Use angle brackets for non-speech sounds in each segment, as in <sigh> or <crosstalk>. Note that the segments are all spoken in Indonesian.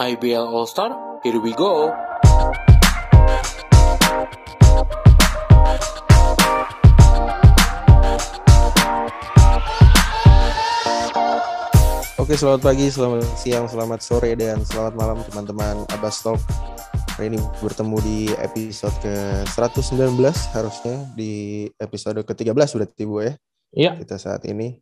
IBL All Star, here we go. Oke, selamat pagi, selamat siang, selamat sore, dan selamat malam teman-teman Abbas Talk. Hari ini bertemu di episode ke-119 harusnya di episode ke-13 berarti Bu ya. Iya. Kita saat ini.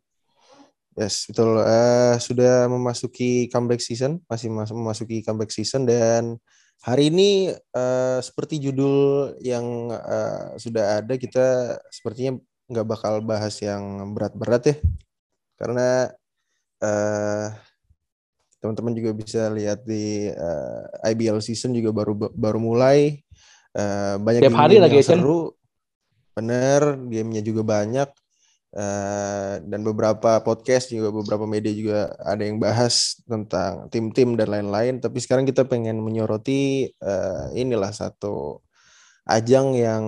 Yes, betul. Uh, sudah memasuki comeback season, masih mas memasuki comeback season dan hari ini uh, seperti judul yang uh, sudah ada kita sepertinya nggak bakal bahas yang berat-berat ya. Karena uh, teman-teman juga bisa lihat di uh, IBL season juga baru baru mulai uh, banyak Tiap hari lagi yang seru bener gamenya juga banyak uh, dan beberapa podcast juga beberapa media juga ada yang bahas tentang tim-tim dan lain-lain. Tapi sekarang kita pengen menyoroti uh, inilah satu ajang yang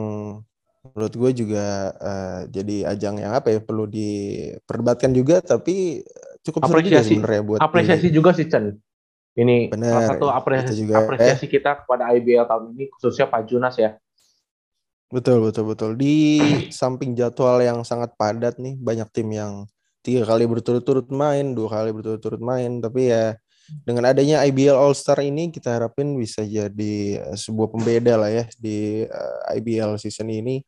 menurut gue juga uh, jadi ajang yang apa ya perlu diperdebatkan juga tapi cukup apresiasi. juga sebenarnya buat apresiasi di... juga sih Chen ini Bener, salah satu apresiasi, juga, apresiasi eh. kita kepada IBL tahun ini khususnya Pak Junas ya betul betul betul di samping jadwal yang sangat padat nih banyak tim yang tiga kali berturut-turut main dua kali berturut-turut main tapi ya dengan adanya IBL All Star ini kita harapin bisa jadi sebuah pembeda lah ya di uh, eh, IBL season ini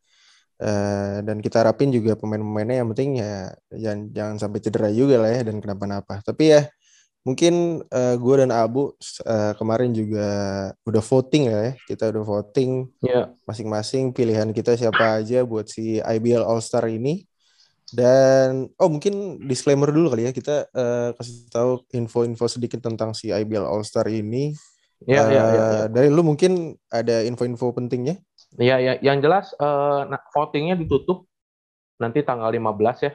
Uh, dan kita harapin juga pemain-pemainnya yang penting ya jangan jangan sampai cedera juga lah ya dan kenapa-napa. Tapi ya mungkin uh, gue dan Abu uh, kemarin juga udah voting ya, kita udah voting yeah. masing-masing pilihan kita siapa aja buat si IBL All Star ini. Dan oh mungkin disclaimer dulu kali ya kita uh, kasih tahu info-info sedikit tentang si IBL All Star ini. Ya, uh, ya, ya, ya. Dari lu mungkin ada info-info pentingnya? Iya, ya, yang jelas uh, votingnya ditutup nanti tanggal 15 ya.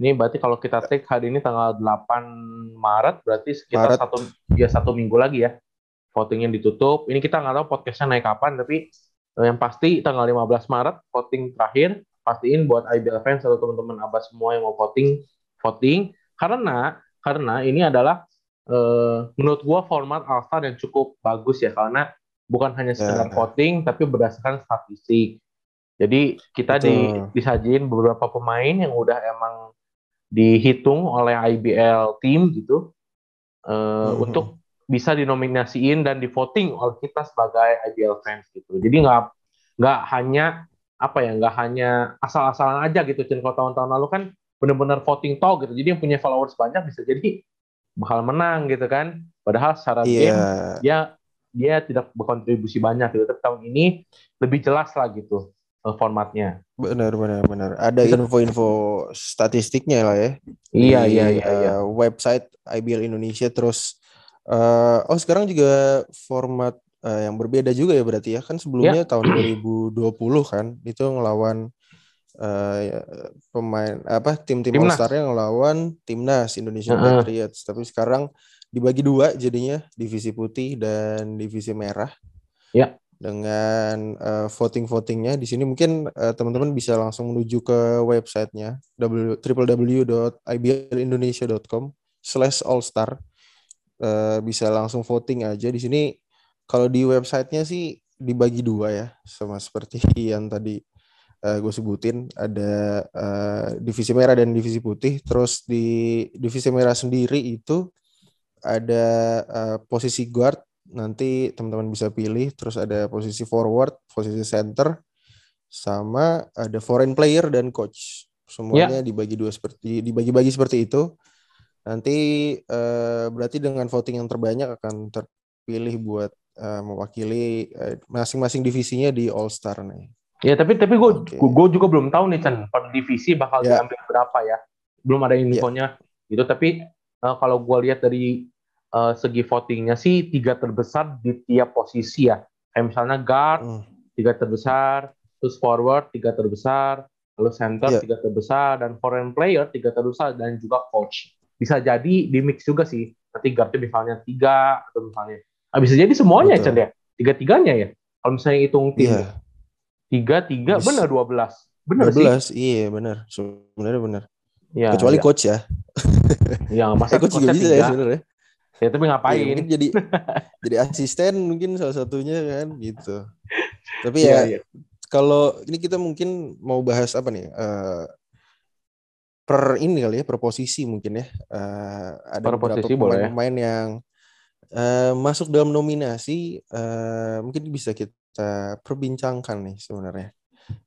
Ini berarti kalau kita take hari ini tanggal 8 Maret, berarti sekitar Maret. satu ya satu minggu lagi ya. Votingnya ditutup. Ini kita nggak tahu podcastnya naik kapan, tapi uh, yang pasti tanggal 15 Maret voting terakhir. Pastiin buat IBL fans atau teman-teman abah semua yang mau voting, voting. Karena karena ini adalah uh, menurut gua format Alpha yang cukup bagus ya karena bukan hanya sekedar yeah. voting tapi berdasarkan statistik. Jadi kita di, disajin beberapa pemain yang udah emang dihitung oleh IBL team gitu uh, mm-hmm. untuk bisa dinominasiin dan divoting oleh kita sebagai IBL fans gitu. Jadi nggak nggak hanya apa ya nggak hanya asal-asalan aja gitu. Jadi kalau tahun-tahun lalu kan benar-benar voting talk gitu. Jadi yang punya followers banyak bisa jadi bakal menang gitu kan. Padahal secara yeah. game ya dia tidak berkontribusi banyak gitu. Tapi tahun ini lebih jelas lah gitu formatnya. Benar benar benar. Ada info-info statistiknya lah ya. Iya di, iya iya, uh, iya. Website IBL Indonesia terus uh, oh sekarang juga format uh, yang berbeda juga ya berarti ya. Kan sebelumnya ya. tahun 2020 kan itu ngelawan uh, pemain apa tim-tim All Star yang ngelawan timnas Indonesia uh -huh. Patriots. Tapi sekarang dibagi dua jadinya divisi putih dan divisi merah. Ya. Dengan uh, voting-votingnya di sini mungkin uh, teman-teman bisa langsung menuju ke websitenya www.iblindonesia.com slash allstar uh, bisa langsung voting aja. Di sini kalau di websitenya sih dibagi dua ya sama seperti <laughs> yang tadi uh, gue sebutin. Ada uh, divisi merah dan divisi putih. Terus di divisi merah sendiri itu ada uh, posisi guard nanti teman-teman bisa pilih terus ada posisi forward posisi center sama ada foreign player dan coach semuanya yeah. dibagi dua seperti dibagi-bagi seperti itu nanti uh, berarti dengan voting yang terbanyak akan terpilih buat uh, mewakili masing-masing uh, divisinya di All Star nih ya tapi tapi gue okay. gue juga belum tahu nih Chan per divisi bakal yeah. diambil berapa ya belum ada infonya yeah. gitu tapi uh, kalau gue lihat dari uh, segi votingnya sih tiga terbesar di tiap posisi ya. Kayak misalnya guard hmm. tiga terbesar, terus forward tiga terbesar, lalu center yeah. tiga terbesar, dan foreign player tiga terbesar dan juga coach. Bisa jadi di mix juga sih. Nanti guardnya misalnya tiga atau misalnya. Nah, bisa jadi semuanya Betul. ya, tiga tiganya ya. Kalau misalnya hitung tim yeah. tiga tiga benar dua belas. Benar sih. iya benar. Sebenarnya benar. Ya, Kecuali ya. coach ya. Ya, masa eh, coach juga bisa ya sebenarnya. Ya tapi ngapain? Ya, jadi jadi asisten mungkin salah satunya kan gitu. Tapi Iya, ya iya. kalau ini kita mungkin mau bahas apa nih? eh, per ini kali ya, per posisi mungkin ya. Eh, ada Per beberapa pemain-pemain yang eh, masuk dalam nominasi eh, mungkin bisa kita perbincangkan nih sebenarnya.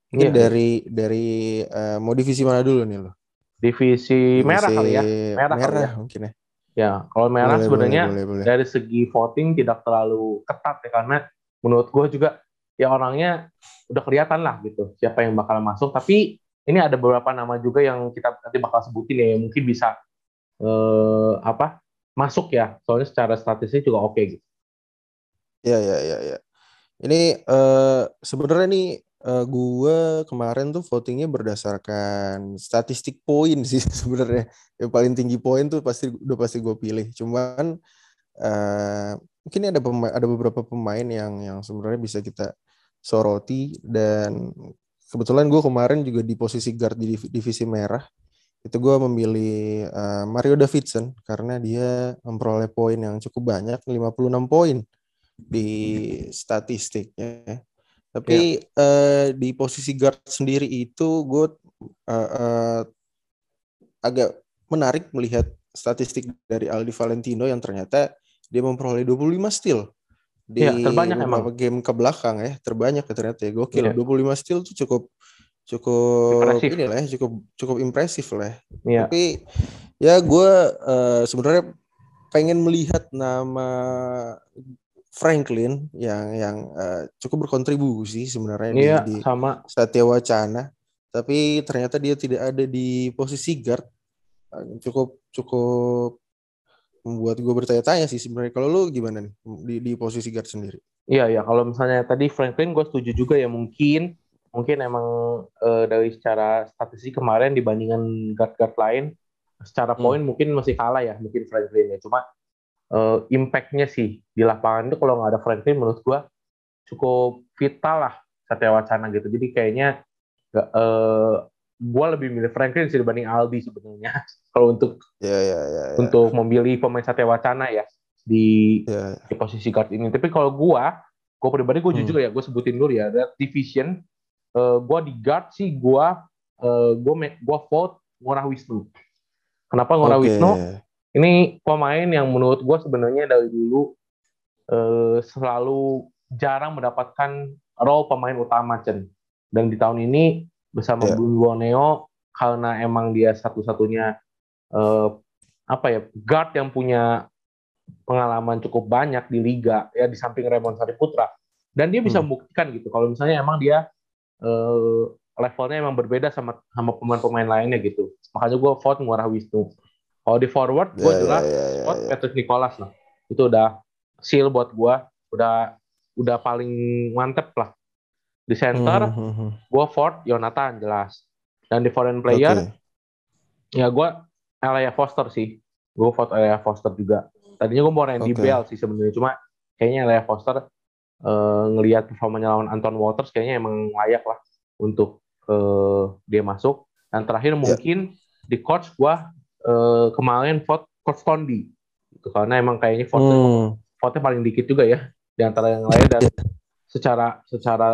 Mungkin Iya. dari dari eh, mau divisi mana dulu nih lo? Divisi merah kali ya. Merah Merah, kali ya. mungkin ya. Ya, kalau merah Boleh, sebenarnya boleh, boleh, boleh. dari segi voting tidak terlalu ketat ya karena menurut gue juga ya orangnya udah kelihatan lah gitu siapa yang bakal masuk tapi ini ada beberapa nama juga yang kita nanti bakal sebutin ya yang mungkin bisa eh, apa masuk ya soalnya secara statistik juga oke gitu Ya, ya, ya, ya. Ini eh sebenarnya nih eh, gue kemarin tuh votingnya berdasarkan statistik poin sih <laughs> sebenarnya. Yang paling tinggi poin tuh pasti udah pasti gue pilih. Cuman eh mungkin ada pema- ada beberapa pemain yang yang sebenarnya bisa kita soroti dan kebetulan gue kemarin juga di posisi guard di div- divisi merah itu gue memilih eh, Mario Davidson karena dia memperoleh poin yang cukup banyak 56 poin di statistiknya. Tapi eh, di posisi guard sendiri itu gue eh, eh, agak menarik melihat statistik dari Aldi Valentino yang ternyata dia memperoleh 25 steal di Iya, terbanyak beberapa game ke belakang ya terbanyak ya ternyata ya gokil Iya. 25 steal tuh cukup cukup Impresif. ini lah ya cukup cukup impresif lah ya. Iya. Tapi ya gue eh, sebenarnya pengen melihat nama Franklin yang yang eh, cukup berkontribusi sebenarnya di- Iya, di, sama Satya Wacana. Tapi ternyata dia tidak ada di posisi guard. Eh, Cukup cukup membuat gue bertanya-tanya sih sebenarnya. Kalau lu gimana nih di, di posisi guard sendiri? Iya ya kalau misalnya tadi Franklin gue setuju juga ya mungkin mungkin emang eh, dari secara statistik kemarin dibandingkan guard-guard lain secara Hmm. poin mungkin masih kalah ya mungkin Franklin ya cuma eh, impact-nya sih di lapangan itu kalau nggak ada Franklin menurut gue cukup vital lah Satya Wacana gitu jadi kayaknya nggak eh, gue lebih milih Franklin sih dibanding Aldi sebenarnya <laughs> kalau untuk Ya ya ya. ya. untuk memilih pemain Satya Wacana ya di Ya, di posisi guard ini. Tapi kalau gua, gua pribadi gua Hmm. jujur ya, gua sebutin dulu ya, ada division. eh, gua di guard sih gua eh, gua me- gua vote Ngurah Wisnu. Kenapa Ngurah Oke. Wisnu? Ini pemain yang menurut gua sebenarnya dari dulu eh, selalu jarang mendapatkan role pemain utama Chen. Dan di tahun ini bersama. Bumi Borneo karena emang dia satu-satunya eh, apa ya guard yang punya pengalaman cukup banyak di liga ya di samping Raymond Sariputra dan dia bisa Hmm. membuktikan gitu kalau misalnya emang dia eh, levelnya emang berbeda sama sama pemain-pemain lainnya gitu makanya gue vote Ngurah Wisnu kalau di forward gue Ya, jelas ya, ya, vote ya. Patrick Nicholas lah itu udah seal buat gue udah udah paling mantep lah di center Hmm, hmm, hmm. gue Ford Yonatan jelas dan di foreign player Oke. ya gue Elia Foster sih gue vote Elia Foster juga tadinya gue mau Randy Oke. Bell sih sebenarnya cuma kayaknya Elia Foster eh, ngelihat performanya lawan Anton Waters kayaknya emang layak lah untuk eh, dia masuk dan Ya. terakhir mungkin di coach gue eh, kemarin vote coach Tondi itu karena emang kayaknya vote Hmm. vote paling dikit juga ya di antara yang lain dan Iya. secara secara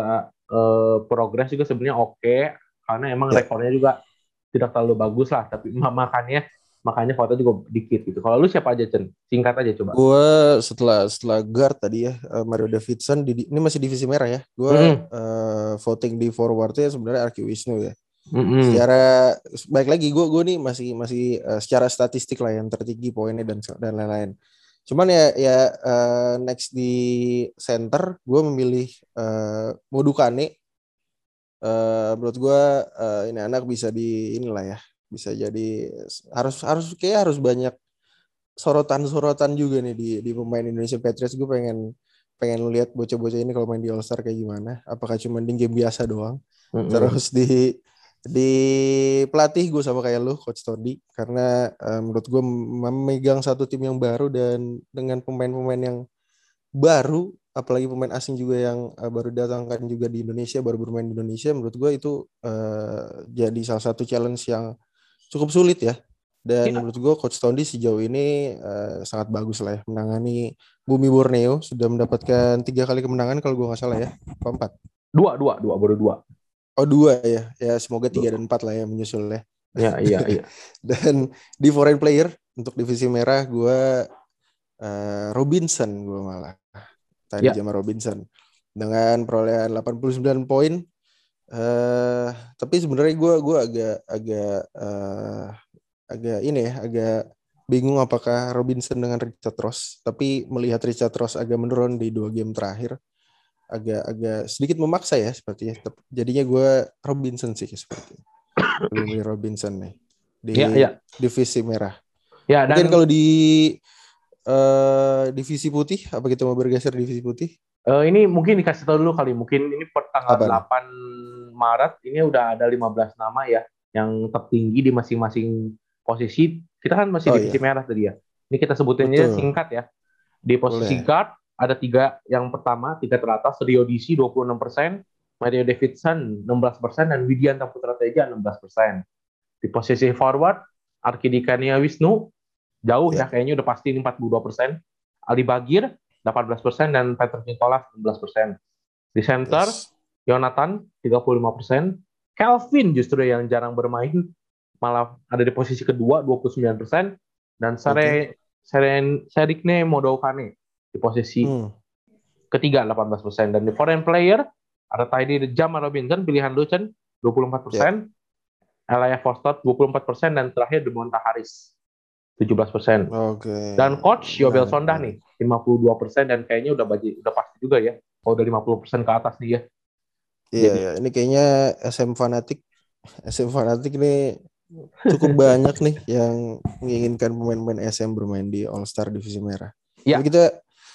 eh, progres juga sebenarnya oke karena emang Ya. rekornya juga tidak terlalu bagus lah tapi <laughs> ma- makanya makanya vote juga dikit gitu. Kalau lu siapa aja Chen? Singkat aja coba. Gue setelah setelah guard tadi ya eh, Mario Davidson di, ini masih divisi merah ya. Gue Mm. eh, voting di forwardnya sebenarnya Arki Wisnu ya. Mm-mm. Secara baik lagi gue gue nih masih masih eh, secara statistik lah yang tertinggi poinnya dan dan lain-lain. Cuman ya ya eh, next di center gue memilih eh, Modukane. Eh, menurut gue eh, ini anak bisa di inilah ya bisa jadi harus harus kayak harus banyak sorotan-sorotan juga nih di di pemain Indonesia Patriots gue pengen pengen lihat bocah-bocah ini kalau main di All Star kayak gimana apakah cuma di game biasa doang Mm-mm. terus di di pelatih gue sama kayak lu coach Todi karena eh, menurut gue memegang satu tim yang baru dan dengan pemain-pemain yang baru apalagi pemain asing juga yang eh, baru datangkan juga di Indonesia baru bermain di Indonesia menurut gue itu eh, jadi salah satu challenge yang cukup sulit ya Dan Iya. menurut gue Coach Tondi sejauh ini eh, sangat bagus lah ya menangani Bumi Borneo sudah mendapatkan tiga kali kemenangan kalau gue nggak salah ya, empat? Dua, dua, dua, baru dua. Oh dua ya, ya semoga tiga dan empat lah ya menyusul ya. Ya, iya, <laughs> iya. Dan di foreign player untuk divisi merah gue eh, Robinson gue malah tadi Ya. Jamal Robinson dengan perolehan 89 poin. eh tapi sebenarnya gue gua agak agak eh, agak ini ya agak bingung apakah Robinson dengan Richard Ross. Tapi melihat Richard Ross agak menurun di dua game terakhir agak agak sedikit memaksa ya sepertinya. Jadinya gue Robinson sih seperti milih Robinson nih di Iya, iya. divisi merah. Ya, dan Mungkin kalau di eh divisi putih, apa kita mau bergeser divisi putih? eh, ini mungkin dikasih tahu dulu kali. Mungkin ini per tanggal Apa? 8 Maret ini udah ada 15 nama ya yang tertinggi di masing-masing posisi. Kita kan masih Oh, divisi iya. merah tadi ya. Ini kita sebutinnya Betul. singkat ya. Di posisi Boleh. guard ada tiga yang pertama, tiga teratas, Rio DC 26%, Mario Davidson 16%, dan Widianta Putra Teja 16%. Di posisi forward, Arkidikania Wisnu, jauh Ya. ya, kayaknya udah pasti ini 42%. Ali Bagir 18% dan Patrick Nicholas 16%. Di center, Yes. Jonathan 35%, Kelvin justru yang jarang bermain malah ada di posisi kedua 29% dan Sare Seren Serikne Modokane di posisi Hmm. ketiga 18% dan di foreign player ada tadi Jamal Robinson pilihan Lucen 24%, Elia Foster 24% dan terakhir Demonta Harris 17%. Oke. Dan coach Yobel Menarik, Sondah nih 52% dan kayaknya udah baji, udah pasti juga ya. Kalau udah 50% ke atas nih ya. Iya, Jadi- iya. ini kayaknya SM fanatik. SM fanatik ini cukup banyak nih yang menginginkan pemain-pemain SM bermain di All Star divisi merah. Iya. Tapi kita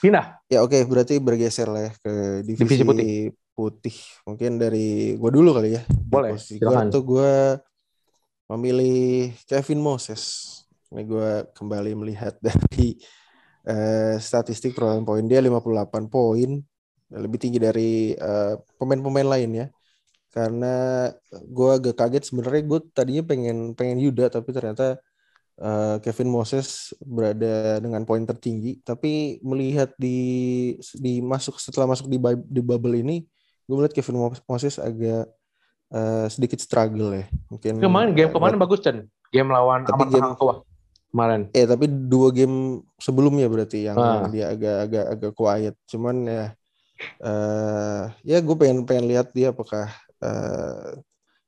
Pindah. ya oke berarti bergeser lah ya ke divisi, Divisi putih. putih. Mungkin dari gua dulu kali ya. Boleh, posisi gua tuh gua memilih Kevin Moses. Ini gua kembali melihat dari eh, statistik perolehan poin dia 58 poin, lebih tinggi dari eh, pemain-pemain lain ya. Karena gua agak kaget sebenarnya gue tadinya pengen pengen Yuda tapi ternyata eh, Kevin Moses berada dengan poin tertinggi. Tapi melihat di di masuk setelah masuk di di bubble ini, gue melihat Kevin Mo- Moses agak eh, sedikit struggle ya. Mungkin Kemarin game eh, kemarin bagus Chen. Game lawan Tapi Amat game- kemarin. Eh tapi dua game sebelumnya berarti yang Ah. dia agak agak agak quiet. Cuman ya eh ya gue pengen pengen lihat dia apakah eh,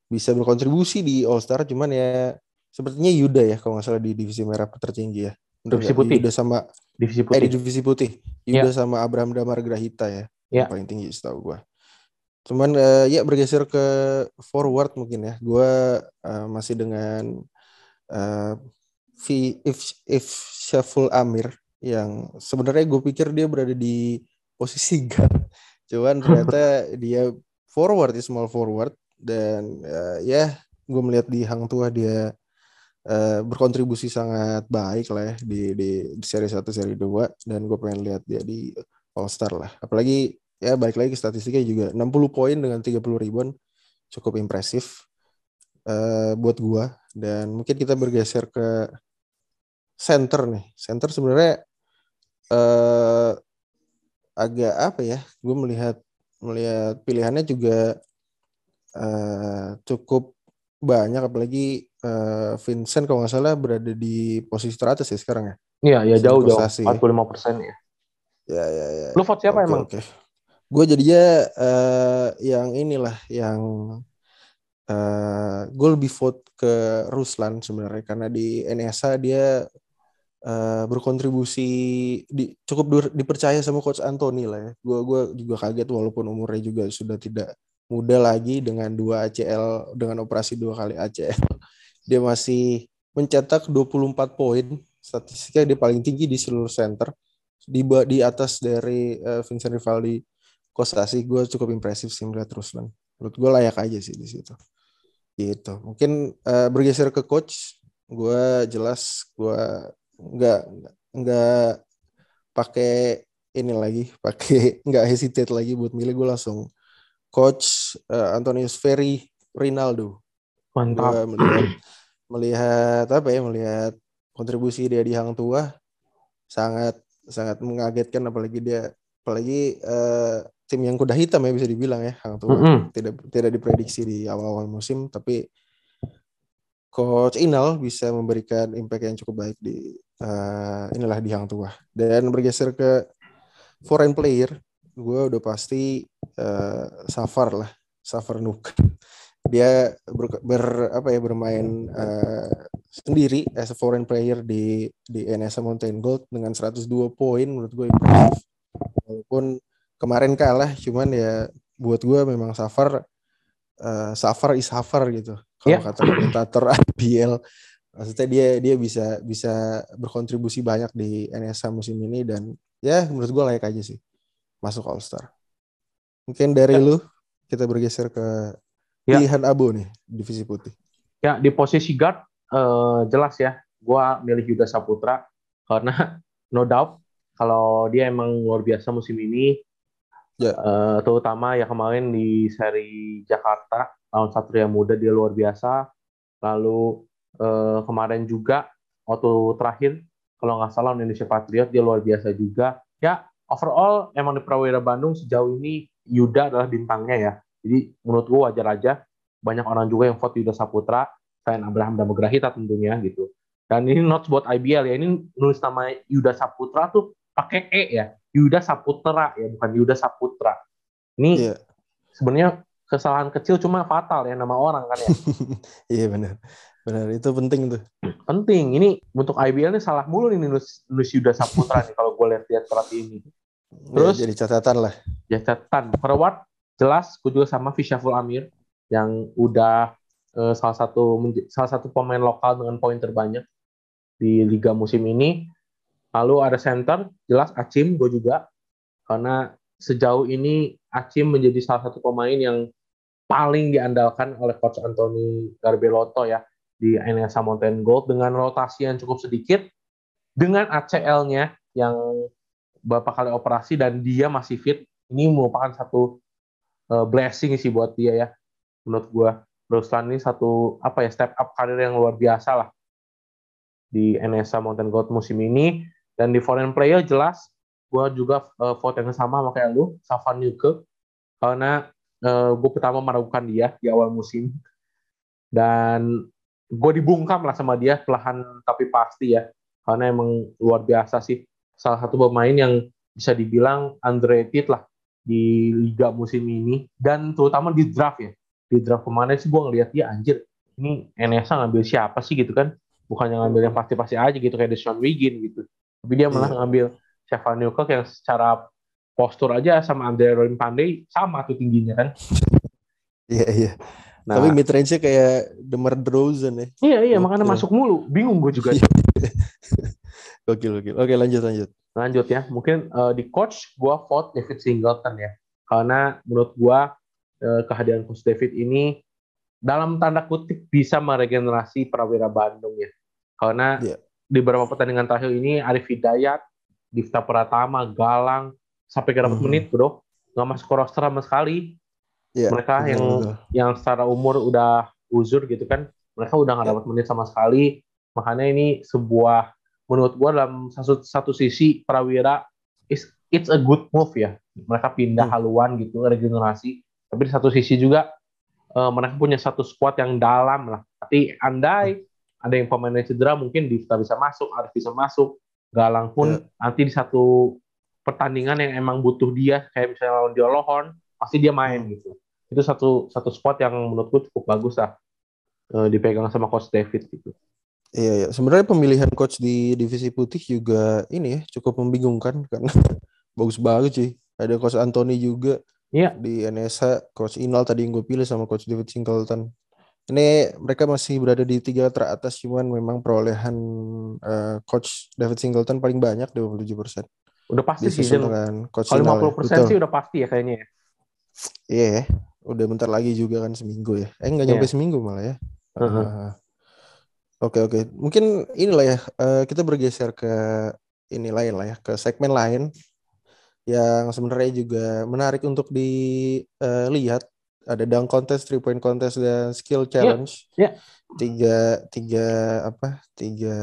bisa berkontribusi di All Star. Cuman ya sepertinya Yuda ya kalau nggak salah di divisi merah tertinggi ya. Bener Divisi nggak? putih. Yuda sama Divisi eh di putih. divisi putih. Yuda sama Abraham Damar Grahita ya. Ya. Yang paling tinggi setahu gue. Cuman eh, ya bergeser ke forward mungkin ya. Gue eh, masih dengan eh V if if Syaful Amir yang sebenarnya gue pikir dia berada di posisi <laughs> guard. Cuman ternyata <laughs> dia forward ya small forward dan eh, ya gue melihat di Hang Tua dia eh, berkontribusi sangat baik lah ya di di, di seri 1 seri 2 dan gue pengen lihat dia di All Star lah. Apalagi ya balik lagi ke statistiknya juga 60 poin dengan 30 ribuan cukup impresif eh, buat gua dan mungkin kita bergeser ke center nih. Center sebenarnya eh agak apa ya? Gue melihat melihat pilihannya juga eh cukup banyak apalagi eh, Vincent kalau nggak salah berada di posisi teratas ya sekarang ya. Iya, ya jauh jauh. Kostasi. 45% ya. Ya ya ya. Lu vote siapa Oke, emang? Oke. Gue jadinya eh, yang inilah yang eh gue lebih vote ke Ruslan sebenarnya karena di NSA dia eh, berkontribusi di, cukup dur- dipercaya sama coach Anthony lah ya. Gue gua juga kaget walaupun umurnya juga sudah tidak muda lagi dengan dua ACL dengan operasi dua kali ACL. Dia masih mencetak 24 poin. Statistiknya dia paling tinggi di seluruh center di di atas dari eh, Vincent Rivaldi Kostasi gue cukup impresif sih melihat Ruslan. Menurut gue layak aja sih di situ. Gitu. Mungkin eh, bergeser ke coach, gue jelas gue nggak nggak pakai ini lagi, <laughs> pakai nggak hesitate lagi buat milih gue langsung coach eh, Antonius Ferry Rinaldo. Mantap. Gue melihat melihat apa ya melihat kontribusi dia di Hang Tua sangat sangat mengagetkan apalagi dia apalagi uh, tim yang kuda hitam ya bisa dibilang ya Hang Tua mm -hmm. tidak tidak diprediksi di awal-awal musim tapi coach Inal bisa memberikan impact yang cukup baik di uh, inilah di Hang Tua dan bergeser ke foreign player gue udah pasti uh, Safar lah Safar Nuk dia ber, ber apa ya bermain uh, sendiri as a foreign player di di NSA Mountain Gold dengan 102 poin menurut gue impressive walaupun kemarin kalah cuman ya buat gue memang Safar uh, Safar is Safar gitu kalau yeah. kata komentator <laughs> IPL maksudnya dia dia bisa bisa berkontribusi banyak di NSA musim ini dan ya menurut gue layak aja sih masuk All Star mungkin dari yeah. lu kita bergeser ke ya. pilihan abu nih divisi putih ya di posisi guard uh, jelas ya gue milih Yuda Saputra karena <laughs> no doubt kalau dia emang luar biasa musim ini. Ya. Uh, terutama ya kemarin di seri Jakarta lawan Satria Muda dia luar biasa. Lalu uh, kemarin juga waktu terakhir kalau nggak salah Indonesia Patriot dia luar biasa juga. Ya overall emang di Prawira Bandung sejauh ini Yuda adalah bintangnya ya. Jadi menurut gua wajar aja banyak orang juga yang vote Yuda Saputra selain Abraham dan Grahita tentunya gitu. Dan ini not buat IBL ya. Ini nulis nama Yuda Saputra tuh pakai E ya. Yuda Saputra ya, bukan Yuda Saputra. Ini yeah. sebenarnya kesalahan kecil cuma fatal ya nama orang kan ya. <laughs> Iya yeah, benar. Benar, itu penting tuh. Penting. Ini untuk IBL ini salah mulu nih nulis, nulis Yuda Saputra nih kalau gue lihat-lihat ini. Iya, Terus ya, jadi catatan lah. Ya catatan. Forward jelas gue juga sama Fishaful Amir yang udah uh, salah satu salah satu pemain lokal dengan poin terbanyak di liga musim ini Lalu ada center, jelas Acim gue juga. Karena sejauh ini Acim menjadi salah satu pemain yang paling diandalkan oleh Coach Anthony Garbelotto ya di NSA Mountain Gold dengan rotasi yang cukup sedikit dengan ACL-nya yang beberapa kali operasi dan dia masih fit ini merupakan satu uh, blessing sih buat dia ya menurut gue Ruslan ini satu apa ya step up karir yang luar biasa lah di NSA Mountain Gold musim ini dan di foreign player jelas gue juga uh, vote yang sama sama kayak lu, Safan Yuke. Karena uh, eh, gue pertama meragukan dia di awal musim. Dan gue dibungkam lah sama dia pelahan tapi pasti ya. Karena emang luar biasa sih. Salah satu pemain yang bisa dibilang underrated lah di liga musim ini. Dan terutama di draft ya. Di draft ke mana sih gue ngeliat dia anjir. Ini NSA ngambil siapa sih gitu kan. Bukan yang ngambil yang pasti-pasti aja gitu kayak Deshaun Wiggin gitu tapi dia malah yeah. ngambil Stefan Newkirk yang secara postur aja sama Andre Rolim Pandey sama tuh tingginya kan. <laughs> Iya yeah, iya. Yeah. Nah, Tapi mid range-nya kayak Demar Derozan ya. Iya iya makanya masuk mulu. Bingung gue juga. Gokil gokil. Oke lanjut lanjut. Lanjut ya. Mungkin uh, di coach gue vote David Singleton ya. Karena menurut gue uh, kehadiran coach David ini dalam tanda kutip bisa meregenerasi Prawira Bandung ya. Karena yeah di beberapa pertandingan terakhir ini Arif Hidayat, Difta Pratama, Galang sampai ke dapat hmm. menit bro nggak masuk roster sama sekali yeah, mereka betul, yang betul. yang secara umur udah uzur gitu kan mereka udah nggak yeah. dapat menit sama sekali makanya ini sebuah menurut gua dalam satu satu sisi Prawira is it's a good move ya mereka pindah hmm. haluan gitu regenerasi tapi di satu sisi juga uh, mereka punya satu squad yang dalam lah tapi andai ada yang pemainnya cedera mungkin Difta bisa masuk, Arif bisa masuk, Galang pun yeah. nanti di satu pertandingan yang emang butuh dia kayak misalnya lawan Lohorn pasti dia main hmm. gitu. Itu satu satu spot yang menurutku cukup bagus lah e, dipegang sama coach David gitu. Iya, iya. Sebenarnya pemilihan coach di divisi putih juga ini ya cukup membingungkan karena <laughs> bagus banget sih. Ada coach Anthony juga. Iya. Di NSA, coach Inal tadi yang gue pilih sama coach David Singleton. Ini mereka masih berada di tiga teratas cuman memang perolehan uh, coach David Singleton paling banyak 27 persen. Udah pasti sih dengan coach Kalau 50 ya. persen sih udah pasti ya kayaknya ya. Iya, yeah, udah bentar lagi juga kan seminggu ya. Eh nggak nyampe yeah. seminggu malah ya. Oke uh-huh. uh, oke, okay. mungkin inilah ya uh, kita bergeser ke ini lain lah ya ke segmen lain yang sebenarnya juga menarik untuk dilihat ada dunk contest, three point contest dan skill challenge. yeah. Tiga tiga apa? Tiga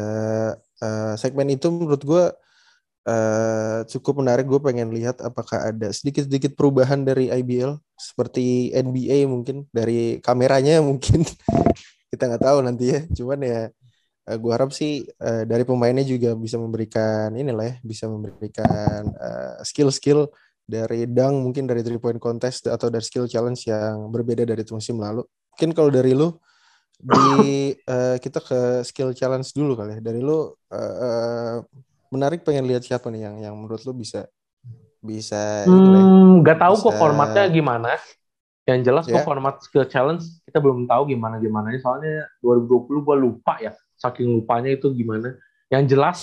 uh, segmen itu menurut gue uh, cukup menarik. Gue pengen lihat apakah ada sedikit-sedikit perubahan dari IBL seperti NBA mungkin dari kameranya mungkin <laughs> kita nggak tahu nanti ya. Cuman ya uh, eh, gue harap sih uh, dari pemainnya juga bisa memberikan inilah ya, bisa memberikan uh, skill-skill dari dang mungkin dari three point contest atau dari skill challenge yang berbeda dari musim lalu. Mungkin kalau dari lu di uh, <coughs> kita ke skill challenge dulu kali ya. Dari lu uh, menarik pengen lihat siapa nih yang yang menurut lu bisa bisa hmm, nggak tahu bisa... kok formatnya gimana. Yang jelas yeah. kok ya. format skill challenge kita belum tahu gimana gimana soalnya 2020 gua lupa ya saking lupanya itu gimana. Yang jelas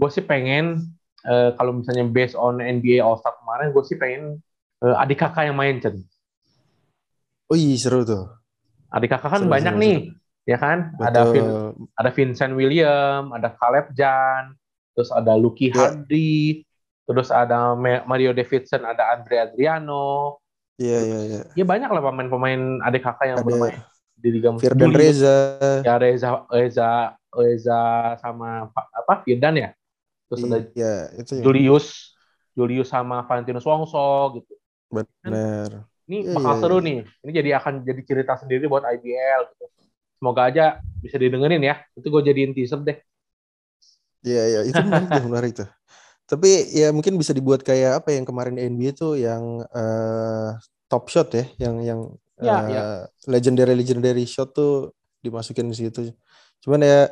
gue sih pengen uh, kalau misalnya based on NBA All Star kemarin, gue sih pengen uh, adik kakak yang main Chen. Oh iya seru tuh. Adik kakak kan seru, banyak seru, nih, seru. ya kan? Betul. Ada Vin, ada Vincent William, ada Caleb Jan, terus ada Lucky yeah. Hardy, terus ada Mario Davidson, ada Andre Adriano. Iya iya iya. Ya banyak lah pemain-pemain adik kakak yang ada bermain di Liga Musim. Firdan Reza. Ya Reza Reza Reza sama apa Firdan ya? terus ada iya, itu ya. Julius Julius sama Valentinus Wongso gitu benar ini ya, bakal ya, seru ya. nih ini jadi akan jadi cerita sendiri buat IBL gitu semoga aja bisa didengerin ya itu gue jadiin teaser deh Iya iya itu menarik menarik tuh tapi ya mungkin bisa dibuat kayak apa yang kemarin NBA tuh yang uh, top shot ya yang yang ya, uh, ya. legendary legendary shot tuh dimasukin di situ cuman ya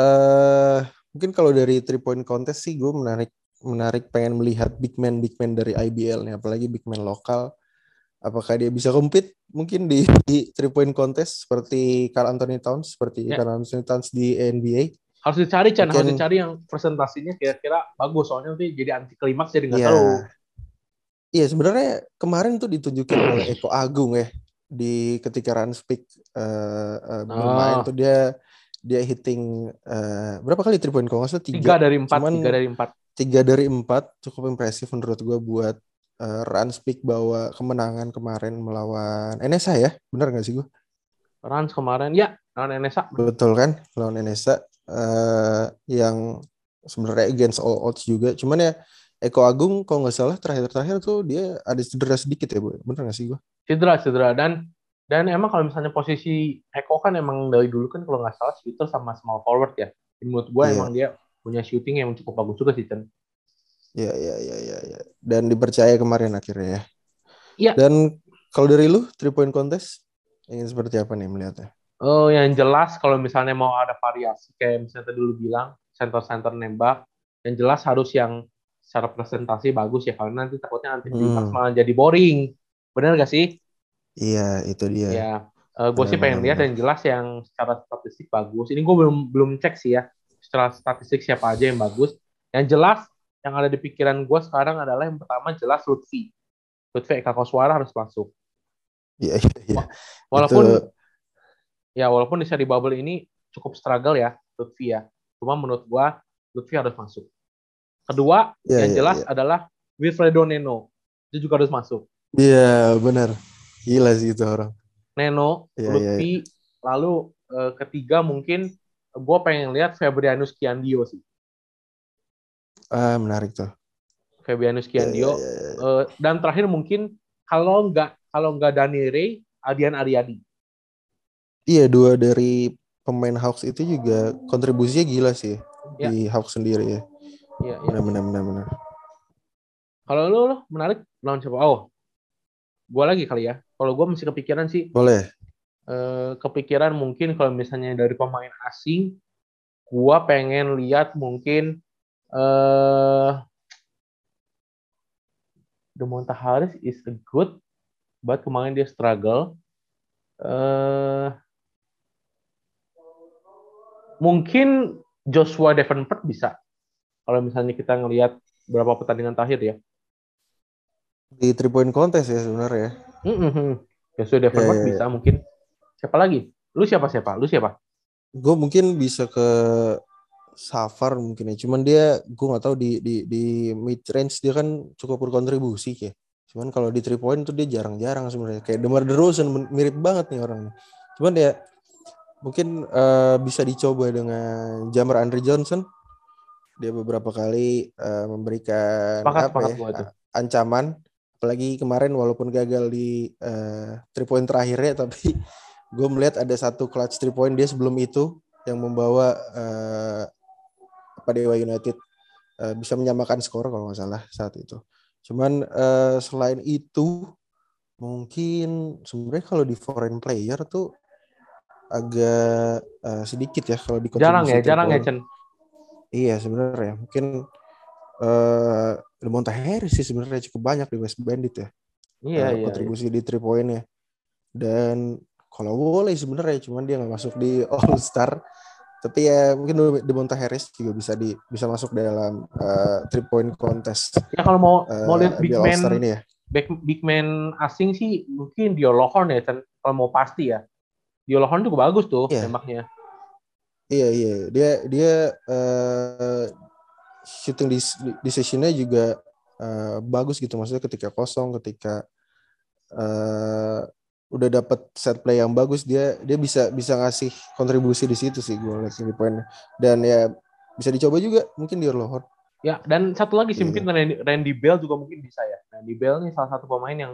uh, mungkin kalau dari three point contest sih gue menarik menarik pengen melihat big man big man dari IBL nih apalagi big man lokal apakah dia bisa compete mungkin di, di three point contest seperti Carl Anthony Towns seperti yeah. Carl Anthony Towns di NBA harus dicari Chan. Harus dicari yang presentasinya kira-kira bagus. Soalnya nanti jadi anti klimaks jadi nggak yeah. tahu. Iya sebenarnya kemarin tuh ditunjukin oleh Eko Agung ya di ketika run speak uh, uh, bermain oh. tuh dia dia hitting uh, berapa kali three point kalau nggak salah tiga, tiga dari empat Cuman tiga dari empat. tiga dari empat cukup impresif menurut gue buat uh, run speak bawa kemenangan kemarin melawan NSA ya. Benar nggak sih gue Rans kemarin. Ya lawan NSA betul kan? Lawan NSA uh, yang sebenarnya against all odds juga cuman ya Eko Agung kalau nggak salah terakhir-terakhir tuh dia ada cedera sedikit ya bu bener nggak sih gue cedera cedera dan dan emang kalau misalnya posisi Eko kan emang dari dulu kan kalau nggak salah shooter sama small forward ya. Menurut gue yeah. emang dia punya shooting yang cukup bagus juga sih Chen. Iya iya iya iya. Ya. Dan dipercaya kemarin akhirnya ya. Iya. Dan kalau dari lu three point contest ingin seperti apa nih melihatnya? Oh yang jelas kalau misalnya mau ada variasi kayak misalnya tadi dulu bilang center center nembak, yang jelas harus yang secara presentasi bagus ya karena nanti takutnya nanti hmm. malah jadi boring. Benar gak sih? Iya, itu dia. Ya, uh, gue sih pengen lihat yang jelas yang secara statistik bagus. Ini gue belum belum cek sih ya, secara statistik siapa aja yang bagus. Yang jelas yang ada di pikiran gue sekarang adalah yang pertama jelas Lutfi. Lutfi Eka Koswara harus masuk. Iya, iya, iya. Walaupun itu... ya walaupun di seri bubble ini cukup struggle ya Lutfi ya. Cuma menurut gue Lutfi harus masuk. Kedua ya, yang ya, jelas ya. adalah Wilfredo Neno. Itu juga harus masuk. Iya, benar. Gila sih itu orang. Neno, yeah, Lutfi, yeah, yeah. lalu uh, ketiga mungkin gue pengen lihat Fabrianus Kiandio sih. Ah, menarik tuh. Fabianus iya, Kiandio. Yeah, yeah, yeah. Uh, dan terakhir mungkin kalau nggak kalau nggak Dani Ray, Adian Ariadi. Iya, dua dari pemain Hawks itu juga kontribusinya gila sih yeah. di Hawks sendiri ya. Iya, yeah, yeah. benar benar benar. Kalau lo, lo menarik lawan siapa? Oh, gue lagi kali ya. Kalau gue masih kepikiran sih. Boleh. Eh, kepikiran mungkin kalau misalnya dari pemain asing, gue pengen lihat mungkin eh Demonta Harris is a good, but kemarin dia struggle. Uh, mungkin Joshua Davenport bisa. Kalau misalnya kita ngelihat berapa pertandingan terakhir ya. Di three point contest ya sebenarnya. Mm-hmm. Ya sudah yeah, yeah, bisa mungkin. Siapa lagi? Lu siapa siapa? Lu siapa? Gue mungkin bisa ke Safar mungkin ya. Cuman dia gue nggak tahu di di di mid range dia kan cukup berkontribusi ya. Cuman kalau di three point tuh dia jarang-jarang sebenarnya. Kayak Demar Derozan mirip banget nih orang. Cuman ya mungkin uh, bisa dicoba dengan Jamar Andre Johnson. Dia beberapa kali uh, memberikan sepakat, apa ya, ancaman. Apalagi kemarin walaupun gagal di uh, three point terakhirnya, tapi <laughs> gue melihat ada satu clutch three point dia sebelum itu yang membawa uh, apa Dewa United uh, bisa menyamakan skor kalau nggak salah saat itu. Cuman uh, selain itu mungkin sebenarnya kalau di foreign player tuh agak uh, sedikit ya kalau di jarang ya jarang ya Chen iya sebenarnya. Mungkin uh, Demonta Harris sih sebenarnya cukup banyak di West Bandit ya. Iya, uh, iya kontribusi iya. di three point ya dan kalau boleh sebenarnya cuman dia nggak masuk di <laughs> All Star tapi ya mungkin Demonta Harris juga bisa di bisa masuk dalam uh, three point contest ya kalau mau uh, mau lihat big man ini ya. big, big man asing sih mungkin Dio Lohorn ya kalau mau pasti ya di Olohon tuh bagus tuh yeah. tembaknya. Iya iya dia dia uh, shooting decisionnya juga uh, bagus gitu maksudnya ketika kosong ketika uh, udah dapat set play yang bagus dia dia bisa bisa ngasih kontribusi di situ sih gue lihat di poinnya dan ya bisa dicoba juga mungkin di Olohon. Ya dan satu lagi sih yeah. mungkin Randy, Randy Bell juga mungkin bisa ya. Randy Bell nih salah satu pemain yang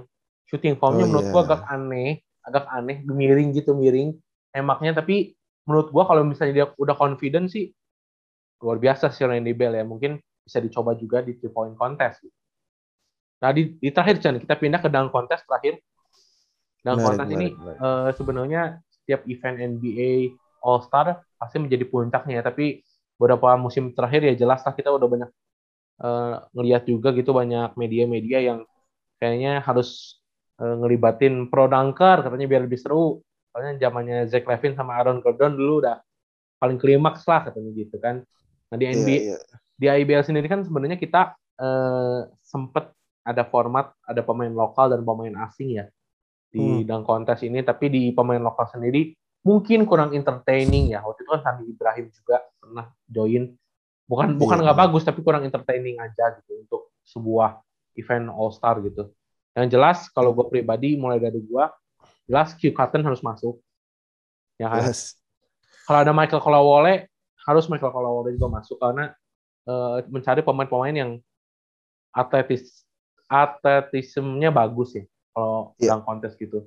shooting formnya oh, menurut yeah. gue agak aneh agak aneh miring gitu miring emaknya. Tapi menurut gua kalau misalnya dia udah confident sih luar biasa sih Randy Bell ya. Mungkin bisa dicoba juga di three point contest nah di, di terakhir Chan kita pindah ke dunk contest terakhir. Dunk menarik, contest menarik, ini menarik. Uh, sebenarnya setiap event NBA All Star pasti menjadi puncaknya. Tapi beberapa musim terakhir ya jelas lah kita udah banyak uh, ngelihat juga gitu banyak media-media yang kayaknya harus uh, ngelibatin pro dunker katanya biar lebih seru. Soalnya zamannya Zach Levine sama Aaron Gordon dulu udah paling klimaks lah katanya gitu kan. Nah di NBA yeah, yeah. di IBL sendiri kan sebenarnya kita uh, sempet ada format ada pemain lokal dan pemain asing ya di hmm. dunk kontes ini tapi di pemain lokal sendiri mungkin kurang entertaining ya waktu itu kan Sandi Ibrahim juga pernah join bukan bukan iya. nggak bagus tapi kurang entertaining aja gitu untuk sebuah event All Star gitu yang jelas kalau gue pribadi mulai dari gue jelas Q Cotton harus masuk. Ya kan? Yes. Kalau ada Michael Kolawole harus Michael Kolawole juga masuk karena uh, mencari pemain-pemain yang atletis atletismenya bagus ya kalau yeah. dalam kontes gitu.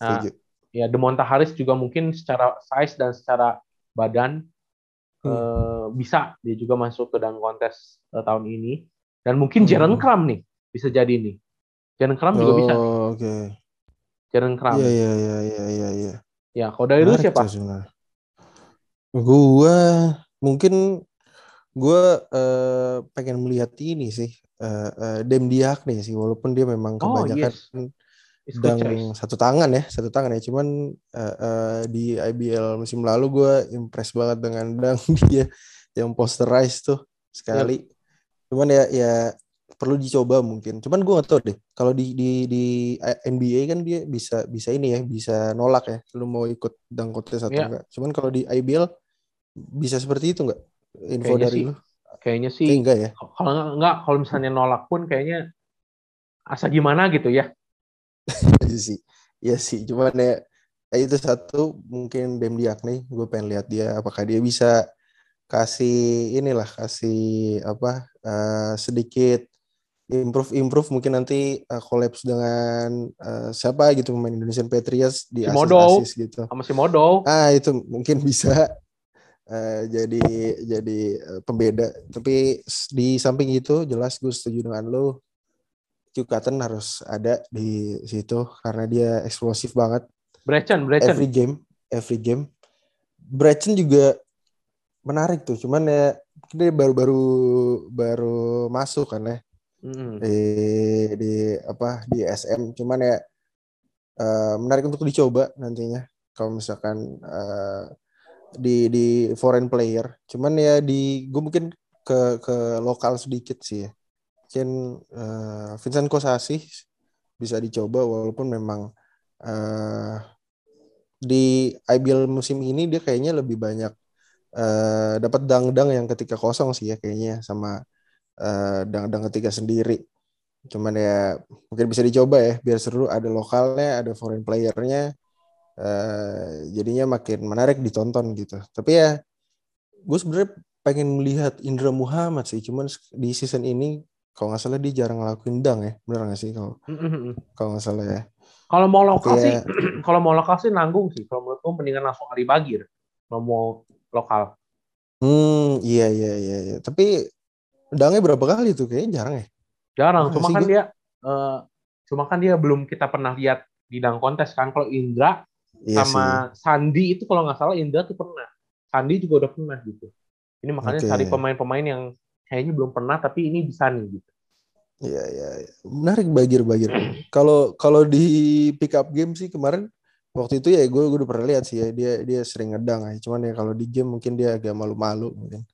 Nah, Setuju. ya Demonta Harris juga mungkin secara size dan secara badan hmm. uh, bisa dia juga masuk ke dalam kontes uh, tahun ini dan mungkin hmm. Jaren Kram nih bisa jadi nih Jaren Kram juga bisa. Oh, oke. Okay. Jaren Kram. Iya, iya, iya, iya, iya, iya. Ya, kalau dari lu siapa? Gua mungkin gua uh, pengen melihat ini sih uh, uh, Dem Diak nih sih walaupun dia memang oh, kebanyakan oh, yes. sedang satu tangan ya satu tangan ya cuman uh, uh, di IBL musim lalu gue impress banget dengan <laughs> dang dia yang posterize tuh sekali yep. cuman ya ya perlu dicoba mungkin. Cuman gue gak tau deh. Kalau di di di NBA kan dia bisa bisa ini ya, bisa nolak ya. Lu mau ikut dunk contest atau yeah. enggak. Cuman kalau di IBL bisa seperti itu enggak? Info kayaknya dari sih, lu? Kayaknya sih. Kayak enggak ya? Kalau enggak, kalau misalnya nolak pun kayaknya asa gimana gitu ya. <laughs> Iya sih. Iya sih. Cuman ya, ya itu satu mungkin Dem Diak nih. Gue pengen lihat dia apakah dia bisa kasih inilah kasih apa uh, sedikit improve improve mungkin nanti uh, collapse dengan uh, siapa gitu pemain Indonesian Patriots di si asis, asis gitu. Sama si Modo ah itu mungkin bisa uh, jadi jadi uh, pembeda. Tapi di samping itu jelas gue setuju dengan lo. Q Cotton harus ada di situ karena dia eksplosif banget. Brechen Brechen every game every game. Brechen juga menarik tuh cuman ya dia baru-baru baru masuk kan ya hmm. di di apa di SM cuman ya uh, menarik untuk dicoba nantinya. Kalau misalkan uh, di di foreign player. Cuman ya di gue mungkin ke ke lokal sedikit sih ya. Mungkin uh, Vincent Kosasi bisa dicoba walaupun memang uh, di IBL musim ini dia kayaknya lebih banyak uh, dapat dang-dang yang ketika kosong sih ya kayaknya sama uh, dengan dengan ketiga sendiri Cuman ya mungkin bisa dicoba ya biar seru ada lokalnya, ada foreign playernya. Uh, jadinya makin menarik ditonton gitu. Tapi ya gue sebenarnya pengen melihat Indra Muhammad sih. Cuman di season ini kalau nggak salah dia jarang ngelakuin dang ya. Bener nggak sih kalau kalau nggak salah ya. Kalau mau lokal sih, ya, <clears throat> kalau mau lokal sih nanggung sih. Kalau menurut gue mendingan langsung Ali Bagir. Kalau mau lokal. Hmm, iya iya iya. iya. Tapi dangnya berapa kali tuh? Kayaknya jarang ya. Jarang, cuma kan dia uh, cuma kan dia belum kita pernah lihat di dang kontes kan. Kalau Indra iya sama sih. Sandi itu kalau nggak salah Indra tuh pernah. Sandi juga udah pernah gitu. Ini makanya okay. cari pemain-pemain yang kayaknya belum pernah tapi ini bisa nih gitu. Iya iya, ya. menarik bagir-bagir. Kalau kalau di pick up game sih kemarin waktu itu ya gue gue udah pernah lihat sih ya dia dia sering ngedang ya. Cuman ya kalau di game mungkin dia agak malu-malu mungkin.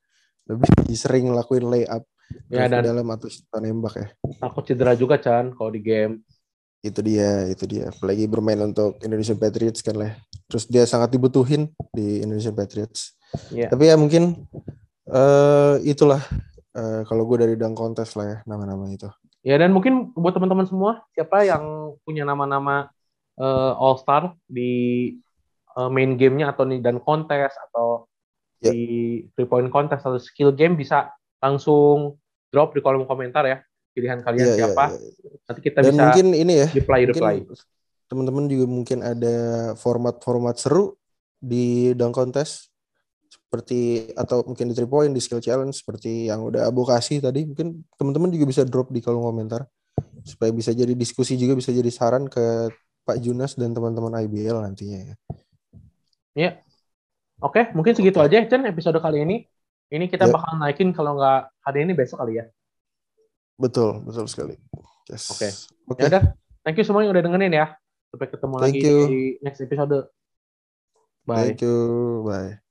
Lebih sering ngelakuin layup ya, dan dalam atau nembak ya. Takut cedera juga Chan kalau di game. Itu dia, itu dia. Apalagi bermain untuk Indonesian Patriots kan lah. Terus dia sangat dibutuhin di Indonesian Patriots. Yeah. Tapi ya mungkin uh, itulah uh, kalau gue dari dang kontes lah ya nama-nama itu. Ya dan mungkin buat teman-teman semua siapa yang punya nama-nama uh, All Star di uh, main gamenya atau nih dan kontes atau yeah. di three point contest atau skill game bisa langsung drop di kolom komentar ya pilihan kalian yeah, iya, siapa. Yeah, yeah. Nanti kita Dan bisa mungkin ini ya. Reply reply. Teman-teman juga mungkin ada format-format seru di dunk contest seperti atau mungkin di three point di skill challenge seperti yang udah Abu kasih tadi mungkin teman-teman juga bisa drop di kolom komentar supaya bisa jadi diskusi juga bisa jadi saran ke Pak Junas dan teman-teman IBL nantinya ya. Ya. Oke, mungkin segitu aja Chen episode kali ini. Ini kita yep. bakal naikin kalau nggak hari ini besok kali ya. Betul, betul sekali. Yes. Oke. Okay. Okay. Ya udah, thank you semua yang udah dengerin ya. Sampai ketemu thank lagi you. di next episode. Bye. Thank you. Bye.